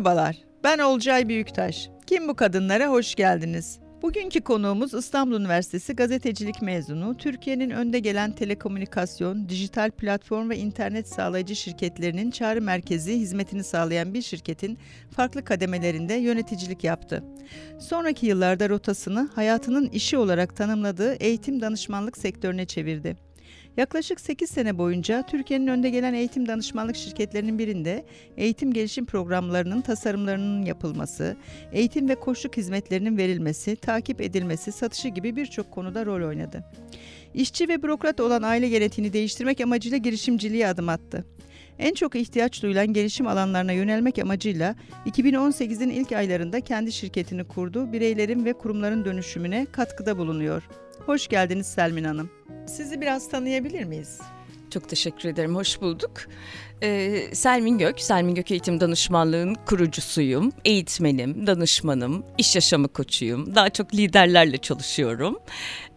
Merhabalar, ben Olcay Büyüktaş. Kim bu kadınlara hoş geldiniz. Bugünkü konuğumuz İstanbul Üniversitesi gazetecilik mezunu, Türkiye'nin önde gelen telekomünikasyon, dijital platform ve internet sağlayıcı şirketlerinin çağrı merkezi hizmetini sağlayan bir şirketin farklı kademelerinde yöneticilik yaptı. Sonraki yıllarda rotasını hayatının işi olarak tanımladığı eğitim danışmanlık sektörüne çevirdi. Yaklaşık 8 sene boyunca Türkiye'nin önde gelen eğitim danışmanlık şirketlerinin birinde eğitim gelişim programlarının tasarımlarının yapılması, eğitim ve koçluk hizmetlerinin verilmesi, takip edilmesi, satışı gibi birçok konuda rol oynadı. İşçi ve bürokrat olan aile genetiğini değiştirmek amacıyla girişimciliğe adım attı. En çok ihtiyaç duyulan gelişim alanlarına yönelmek amacıyla 2018'in ilk aylarında kendi şirketini kurdu, bireylerin ve kurumların dönüşümüne katkıda bulunuyor. Hoş geldiniz Selmin Hanım. Sizi biraz tanıyabilir miyiz? Çok teşekkür ederim, hoş bulduk. Ee, Selmin Gök, Selmin Gök Eğitim Danışmanlığı'nın kurucusuyum, eğitmenim, danışmanım, iş yaşamı koçuyum. Daha çok liderlerle çalışıyorum.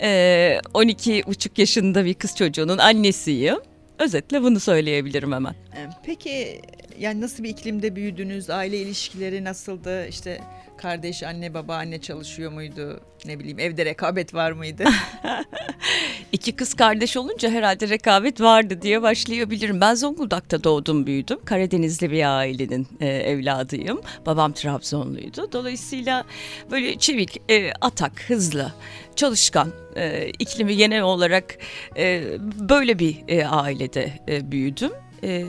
Ee, 12 buçuk yaşında bir kız çocuğunun annesiyim. Özetle bunu söyleyebilirim hemen. Ee, peki yani nasıl bir iklimde büyüdünüz? Aile ilişkileri nasıldı? İşte kardeş, anne, baba, anne çalışıyor muydu? Ne bileyim evde rekabet var mıydı? İki kız kardeş olunca herhalde rekabet vardı diye başlayabilirim. Ben Zonguldak'ta doğdum büyüdüm. Karadenizli bir ailenin e, evladıyım. Babam Trabzonluydu. Dolayısıyla böyle çevik, e, atak, hızlı, çalışkan, e, iklimi genel olarak e, böyle bir e, ailede e, büyüdüm e,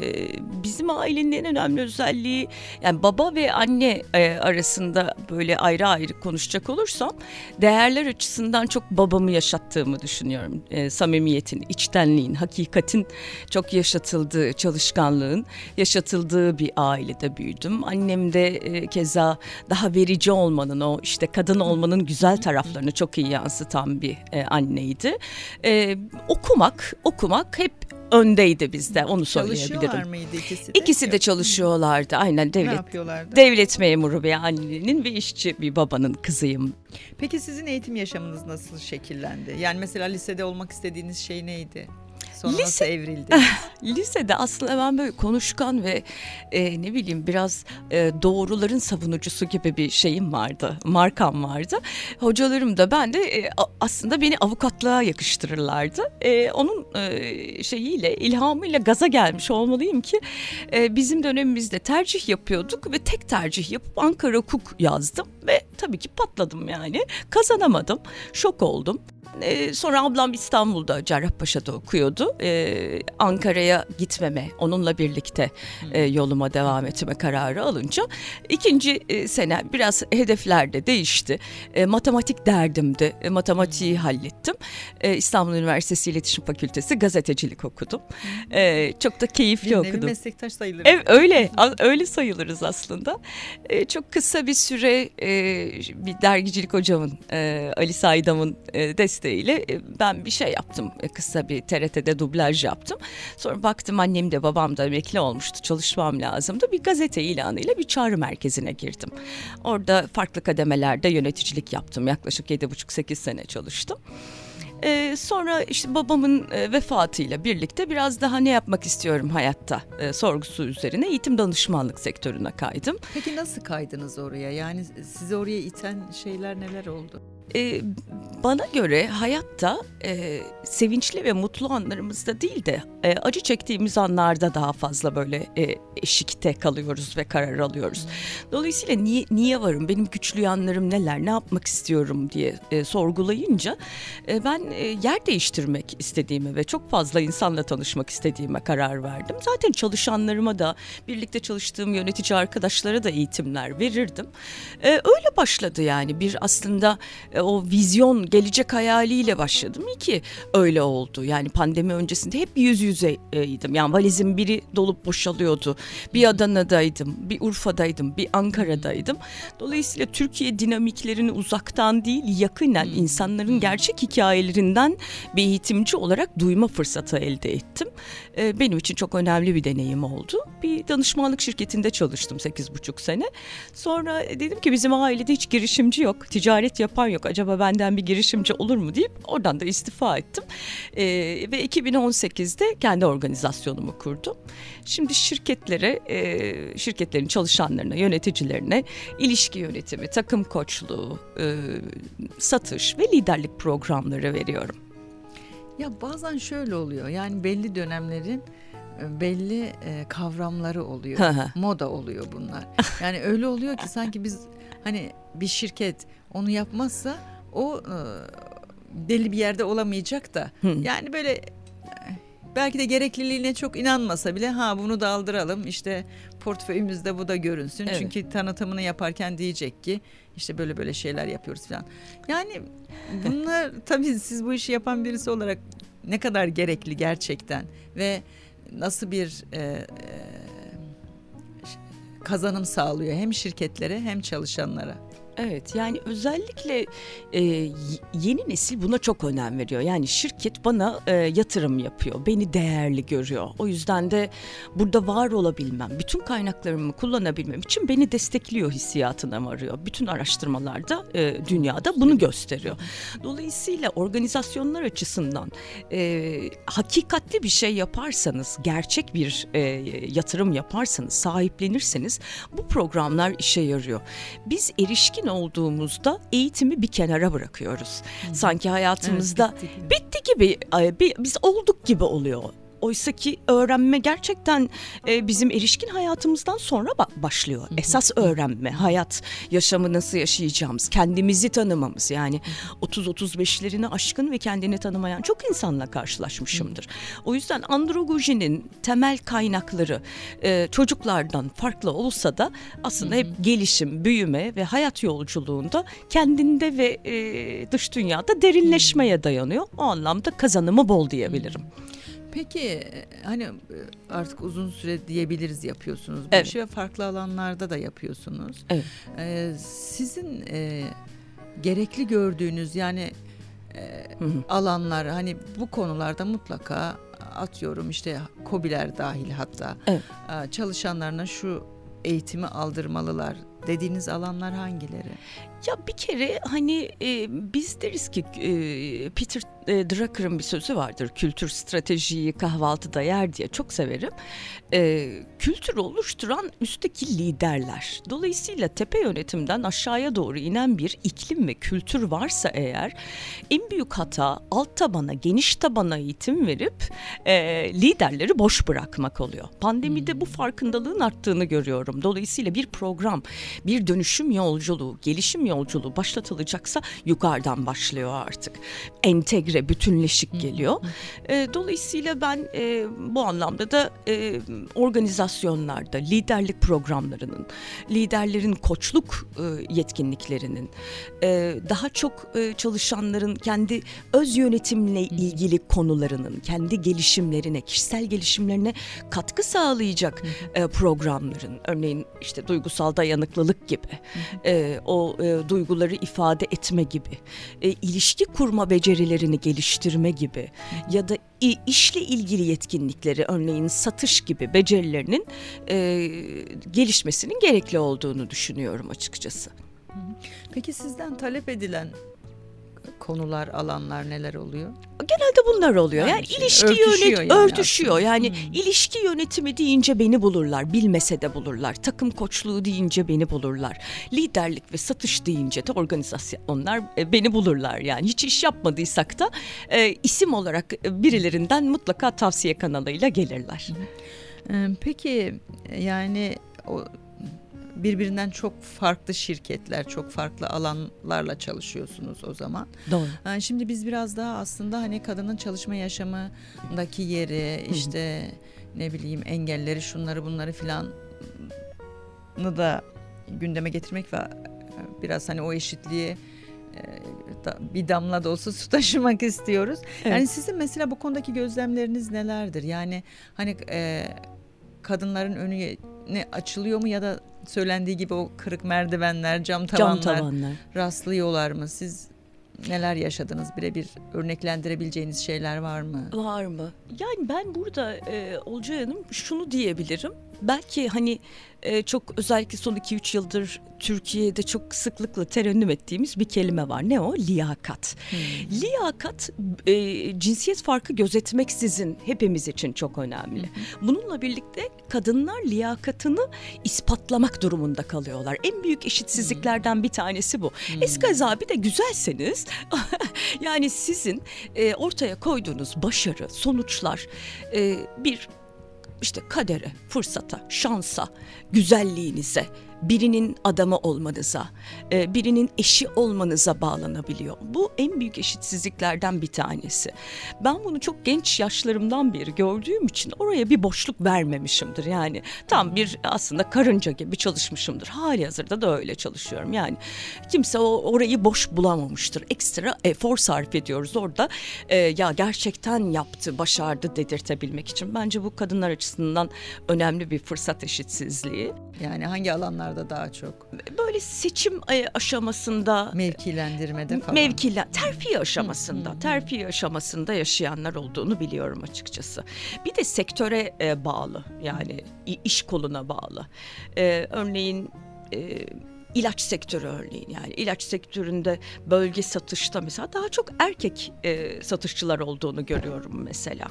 bizim ailenin en önemli özelliği yani baba ve anne e, arasında böyle ayrı ayrı konuşacak olursam değerler açısından çok babamı yaşattığımı düşünüyorum. E, samimiyetin, içtenliğin, hakikatin çok yaşatıldığı, çalışkanlığın yaşatıldığı bir ailede büyüdüm. Annem de e, keza daha verici olmanın, o işte kadın olmanın güzel taraflarını çok iyi yansıtan bir e, anneydi. E, okumak, okumak hep öndeydi bizde onu söyleyebilirim. Çalışıyorlar mıydı ikisi de? İkisi de çalışıyorlardı aynen devlet. Ne yapıyorlardı? Devlet memuru bir annenin ve işçi bir babanın kızıyım. Peki sizin eğitim yaşamınız nasıl şekillendi? Yani mesela lisede olmak istediğiniz şey neydi? Sonra Lise, nasıl evrildi? lisede aslında ben böyle konuşkan ve e, ne bileyim biraz e, doğruların savunucusu gibi bir şeyim vardı. Markam vardı. Hocalarım da ben de e, aslında beni avukatlığa yakıştırırlardı. E, onun e, şeyiyle ilhamıyla gaza gelmiş olmalıyım ki e, bizim dönemimizde tercih yapıyorduk ve tek tercih yapıp Ankara Hukuk yazdım ve tabii ki patladım yani. Kazanamadım. Şok oldum. E, sonra ablam İstanbul'da Cerrahpaşa'da okuyordu. E, Ankara'ya gitmeme, onunla birlikte e, yoluma devam etme kararı alınca ikinci e, sene biraz hedefler de değişti. E, matematik derdimdi. E, matematiği hallettim. E, İstanbul Üniversitesi İletişim Fakültesi gazetecilik okudum. E, çok da keyifli bir okudum. Meslektaş sayılırız. Evet, öyle, öyle sayılırız aslında. E, çok kısa bir süre e, bir dergicilik hocamın, e, Ali Saydam'ın e, desteği desteğiyle e, ben bir şey yaptım. E, kısa bir TRT'de dublaj yaptım. Sonra baktım annem de babam da emekli olmuştu. Çalışmam lazımdı. Bir gazete ilanıyla bir çağrı merkezine girdim. Orada farklı kademelerde yöneticilik yaptım. Yaklaşık 7,5-8 sene çalıştım. Ee, sonra işte babamın e, vefatıyla birlikte biraz daha ne yapmak istiyorum hayatta e, sorgusu üzerine eğitim danışmanlık sektörüne kaydım. Peki nasıl kaydınız oraya? Yani sizi oraya iten şeyler neler oldu? E, bana göre hayatta e, sevinçli ve mutlu anlarımızda değil de e, acı çektiğimiz anlarda daha fazla böyle e, eşikte kalıyoruz ve karar alıyoruz. Dolayısıyla niye, niye varım, benim güçlü yanlarım neler, ne yapmak istiyorum diye e, sorgulayınca e, ben e, yer değiştirmek istediğimi ve çok fazla insanla tanışmak istediğime karar verdim. Zaten çalışanlarıma da birlikte çalıştığım yönetici arkadaşlara da eğitimler verirdim. E, öyle başladı yani bir aslında e, o vizyon gelecek hayaliyle başladım. İyi ki öyle oldu. Yani pandemi öncesinde hep yüz yüzeydim. Yani valizim biri dolup boşalıyordu. Bir Adana'daydım, bir Urfa'daydım, bir Ankara'daydım. Dolayısıyla Türkiye dinamiklerini uzaktan değil yakından hmm. insanların gerçek hikayelerinden bir eğitimci olarak duyma fırsatı elde ettim. E, benim için çok önemli bir deneyim oldu. Bir danışmanlık şirketinde çalıştım sekiz buçuk sene. Sonra dedim ki bizim ailede hiç girişimci yok, ticaret yapan yok yok acaba benden bir girişimci olur mu deyip oradan da istifa ettim. E, ve 2018'de kendi organizasyonumu kurdum. Şimdi şirketlere, e, şirketlerin çalışanlarına, yöneticilerine ilişki yönetimi, takım koçluğu, e, satış ve liderlik programları veriyorum. Ya bazen şöyle oluyor yani belli dönemlerin e, belli e, kavramları oluyor. Moda oluyor bunlar. Yani öyle oluyor ki sanki biz hani bir şirket onu yapmazsa o e, deli bir yerde olamayacak da. Yani böyle e, belki de gerekliliğine çok inanmasa bile ha bunu da aldıralım işte portföyümüzde bu da görünsün. Evet. Çünkü tanıtımını yaparken diyecek ki işte böyle böyle şeyler yapıyoruz falan. Yani bunlar tabii siz bu işi yapan birisi olarak ne kadar gerekli gerçekten ve nasıl bir e, e, kazanım sağlıyor hem şirketlere hem çalışanlara. Evet yani özellikle e, yeni nesil buna çok önem veriyor. Yani şirket bana e, yatırım yapıyor, beni değerli görüyor. O yüzden de burada var olabilmem, bütün kaynaklarımı kullanabilmem için beni destekliyor hissiyatına varıyor. Bütün araştırmalarda e, dünyada bunu gösteriyor. Dolayısıyla organizasyonlar açısından e, hakikatli bir şey yaparsanız, gerçek bir e, yatırım yaparsanız, sahiplenirseniz bu programlar işe yarıyor. Biz erişkin yetişkin olduğumuzda eğitimi bir kenara bırakıyoruz. Hı. Sanki hayatımızda evet, bitti gibi, bitti gibi biz olduk gibi oluyor. Oysa ki öğrenme gerçekten e, bizim erişkin hayatımızdan sonra ba- başlıyor. Esas öğrenme, hayat yaşamı nasıl yaşayacağımız, kendimizi tanımamız. Yani 30-35'lerini aşkın ve kendini tanımayan çok insanla karşılaşmışımdır. O yüzden androgojinin temel kaynakları e, çocuklardan farklı olsa da aslında hep gelişim, büyüme ve hayat yolculuğunda kendinde ve e, dış dünyada derinleşmeye dayanıyor. O anlamda kazanımı bol diyebilirim. Peki hani e, artık uzun süre diyebiliriz yapıyorsunuz bu evet. işi ve farklı alanlarda da yapıyorsunuz. Evet. Ee, sizin e, gerekli gördüğünüz yani e, alanlar hani bu konularda mutlaka atıyorum işte kobiler dahil hatta evet. çalışanlarına şu eğitimi aldırmalılar dediğiniz alanlar hangileri? Ya bir kere hani e, biz deriz ki e, Peter e, Drucker'ın bir sözü vardır. Kültür stratejiyi kahvaltıda yer diye çok severim. E, kültür oluşturan üstteki liderler. Dolayısıyla tepe yönetimden aşağıya doğru inen bir iklim ve kültür varsa eğer en büyük hata alt tabana geniş tabana eğitim verip e, liderleri boş bırakmak oluyor. Pandemide hmm. bu farkındalığın arttığını görüyorum. Dolayısıyla bir program, bir dönüşüm yolculuğu, gelişim yolculuğu başlatılacaksa yukarıdan başlıyor artık. Entegre, bütünleşik geliyor. E, dolayısıyla ben e, bu anlamda da e, organizasyonlarda liderlik programlarının, liderlerin koçluk e, yetkinliklerinin, e, daha çok e, çalışanların kendi öz yönetimle ilgili konularının, kendi gelişimlerine, kişisel gelişimlerine katkı sağlayacak e, programların, örneğin işte duygusal dayanıklılık gibi, e, o e, duyguları ifade etme gibi, e, ilişki kurma becerilerini geliştirme gibi ya da işle ilgili yetkinlikleri örneğin satış gibi becerilerinin e, gelişmesinin gerekli olduğunu düşünüyorum açıkçası. Peki sizden talep edilen konular, alanlar neler oluyor? Genelde bunlar oluyor. Yani, yani şey, ilişki örtüşüyor yönet yani örtüşüyor. Yani hmm. ilişki yönetimi deyince beni bulurlar. Bilmese de bulurlar. Takım koçluğu deyince beni bulurlar. Liderlik ve satış deyince de organizasyonlar e, beni bulurlar. Yani hiç iş yapmadıysak da e, isim olarak birilerinden mutlaka tavsiye kanalıyla gelirler. Peki yani o birbirinden çok farklı şirketler, çok farklı alanlarla çalışıyorsunuz o zaman. Doğru. Yani şimdi biz biraz daha aslında hani kadının çalışma yaşamındaki yeri, işte ne bileyim engelleri, şunları bunları filan da gündeme getirmek ve biraz hani o eşitliği bir damla da olsa su taşımak istiyoruz. Evet. Yani sizin mesela bu konudaki gözlemleriniz nelerdir? Yani hani e, kadınların önü ne açılıyor mu ya da söylendiği gibi o kırık merdivenler, cam tavanlar, cam tavanlar. rastlıyorlar mı? Siz neler yaşadınız? Birebir örneklendirebileceğiniz şeyler var mı? Var mı? Yani ben burada e, Olcay Hanım şunu diyebilirim. Belki hani e, çok özellikle son 2-3 yıldır Türkiye'de çok sıklıkla terennüm ettiğimiz bir kelime var. Ne o? Liyakat. Hmm. Liyakat e, cinsiyet farkı gözetmeksizin hepimiz için çok önemli. Hmm. Bununla birlikte kadınlar liyakatını ispatlamak durumunda kalıyorlar. En büyük eşitsizliklerden bir tanesi bu. Hmm. Eskaza bir de güzelseniz yani sizin e, ortaya koyduğunuz başarı, sonuçlar e, bir işte kadere, fırsata, şansa, güzelliğinize, birinin adamı olmanıza, e, birinin eşi olmanıza bağlanabiliyor. Bu en büyük eşitsizliklerden bir tanesi. Ben bunu çok genç yaşlarımdan beri gördüğüm için oraya bir boşluk vermemişimdir. Yani tam bir aslında karınca gibi çalışmışımdır. Hali hazırda da öyle çalışıyorum. Yani kimse o orayı boş bulamamıştır. Ekstra efor sarf ediyoruz orada. E, ya gerçekten yaptı, başardı dedirtebilmek için. Bence bu kadınlar açısından önemli bir fırsat eşitsizliği. Yani hangi alanlarda daha çok? Böyle seçim e, aşamasında mevkilendirmede falan. Mevkilen terfi aşamasında, terfi aşamasında yaşayanlar olduğunu biliyorum açıkçası. Bir de sektöre e, bağlı yani iş koluna bağlı. E, örneğin e, ilaç sektörü örneğin yani ilaç sektöründe bölge satışta mesela daha çok erkek e, satışçılar olduğunu görüyorum mesela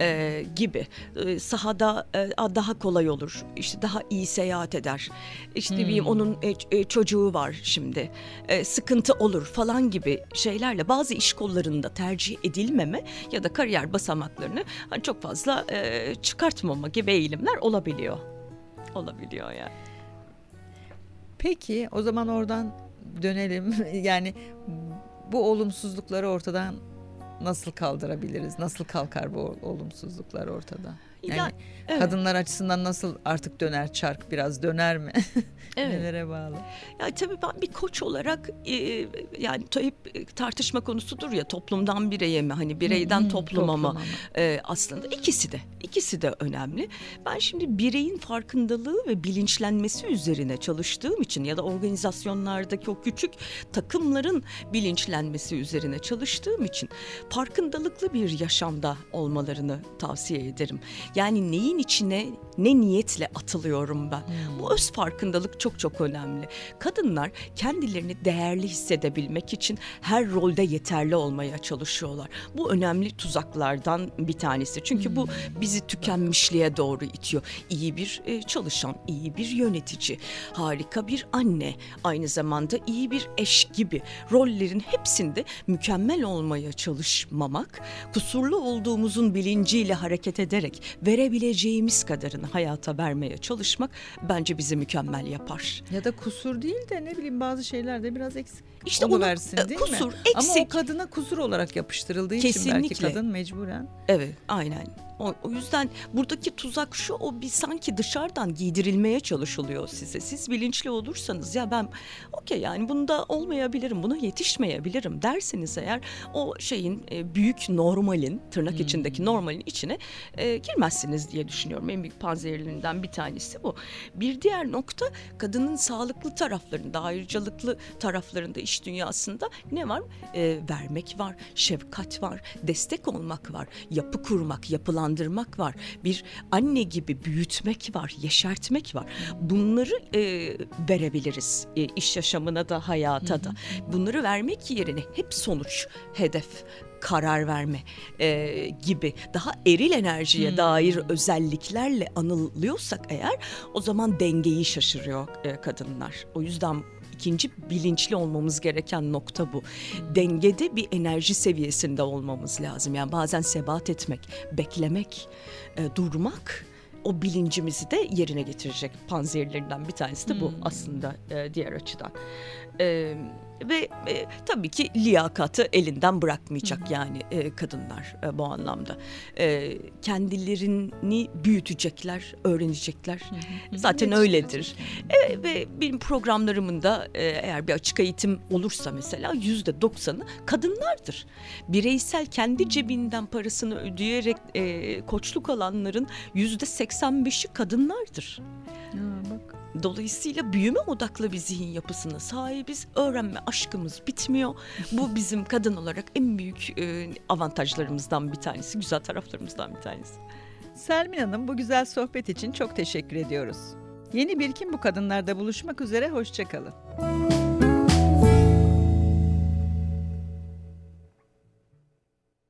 e, gibi e, sahada e, daha kolay olur işte daha iyi seyahat eder işte hmm. bileyim onun e, e, çocuğu var şimdi e, sıkıntı olur falan gibi şeylerle bazı iş kollarında tercih edilmeme ya da kariyer basamaklarını hani çok fazla e, çıkartmama gibi eğilimler olabiliyor olabiliyor yani. Peki o zaman oradan dönelim. yani bu olumsuzlukları ortadan nasıl kaldırabiliriz? Nasıl kalkar bu olumsuzluklar ortadan? Yani ya, evet. kadınlar açısından nasıl artık döner çark biraz döner mi? Evet. Nelere bağlı? Ya tabii ben bir koç olarak e, yani hep tartışma konusudur ya toplumdan bireye mi hani bireyden hmm, topluma mı e, aslında ikisi de ikisi de önemli. Ben şimdi bireyin farkındalığı ve bilinçlenmesi üzerine çalıştığım için ya da organizasyonlardaki o küçük takımların bilinçlenmesi üzerine çalıştığım için farkındalıklı bir yaşamda olmalarını tavsiye ederim. Yani neyin içine ne niyetle atılıyorum ben. Hmm. Bu öz farkındalık çok çok önemli. Kadınlar kendilerini değerli hissedebilmek için her rolde yeterli olmaya çalışıyorlar. Bu önemli tuzaklardan bir tanesi. Çünkü hmm. bu bizi tükenmişliğe doğru itiyor. İyi bir e, çalışan, iyi bir yönetici, harika bir anne, aynı zamanda iyi bir eş gibi rollerin hepsinde mükemmel olmaya çalışmamak, kusurlu olduğumuzun bilinciyle hareket ederek verebileceğimiz kadarını hayata vermeye çalışmak bence bizi mükemmel yapar. Ya da kusur değil de ne bileyim bazı şeylerde biraz eksik. İşte onu, versin e, değil kusur, mi? Eksik. Ama o kadına kusur olarak yapıştırıldığı Kesinlikle. için belki kadın mecburen. Evet aynen. O, o yüzden buradaki tuzak şu o bir sanki dışarıdan giydirilmeye çalışılıyor size. Siz bilinçli olursanız ya ben okey yani bunda olmayabilirim, buna yetişmeyebilirim derseniz eğer o şeyin e, büyük normalin tırnak hmm. içindeki normalin içine e, girmezsiniz diye düşünüyorum. En büyük panzehirlerinden bir tanesi bu. Bir diğer nokta kadının sağlıklı taraflarında, ayrıcalıklı taraflarında iş dünyasında ne var? E, vermek var, şefkat var, destek olmak var, yapı kurmak, yapılan canlandırmak var. Bir anne gibi büyütmek var, yeşertmek var. Bunları e, verebiliriz e, iş yaşamına da hayata da. Bunları vermek yerine hep sonuç, hedef, karar verme e, gibi daha eril enerjiye hmm. dair özelliklerle anılıyorsak eğer o zaman dengeyi şaşırıyor e, kadınlar. O yüzden ikinci bilinçli olmamız gereken nokta bu. Dengede bir enerji seviyesinde olmamız lazım. Yani bazen sebat etmek, beklemek, e, durmak o bilincimizi de yerine getirecek panzehirlerinden bir tanesi de bu hmm. aslında e, diğer açıdan. Evet ve e, tabii ki liyakatı elinden bırakmayacak Hı. yani e, kadınlar e, bu anlamda. E, kendilerini büyütecekler, öğrenecekler. Hı. Zaten öyledir. E, ve benim programlarımın da e, eğer bir açık eğitim olursa mesela yüzde doksanı kadınlardır. Bireysel kendi cebinden parasını ödeyerek e, koçluk alanların yüzde seksen beşi kadınlardır. Bak. Dolayısıyla büyüme odaklı bir zihin yapısına sahibiz. Öğrenme aşkımız bitmiyor. Bu bizim kadın olarak en büyük e, avantajlarımızdan bir tanesi, güzel taraflarımızdan bir tanesi. Selmin Hanım bu güzel sohbet için çok teşekkür ediyoruz. Yeni bir Kim Bu Kadınlar'da buluşmak üzere, hoşçakalın.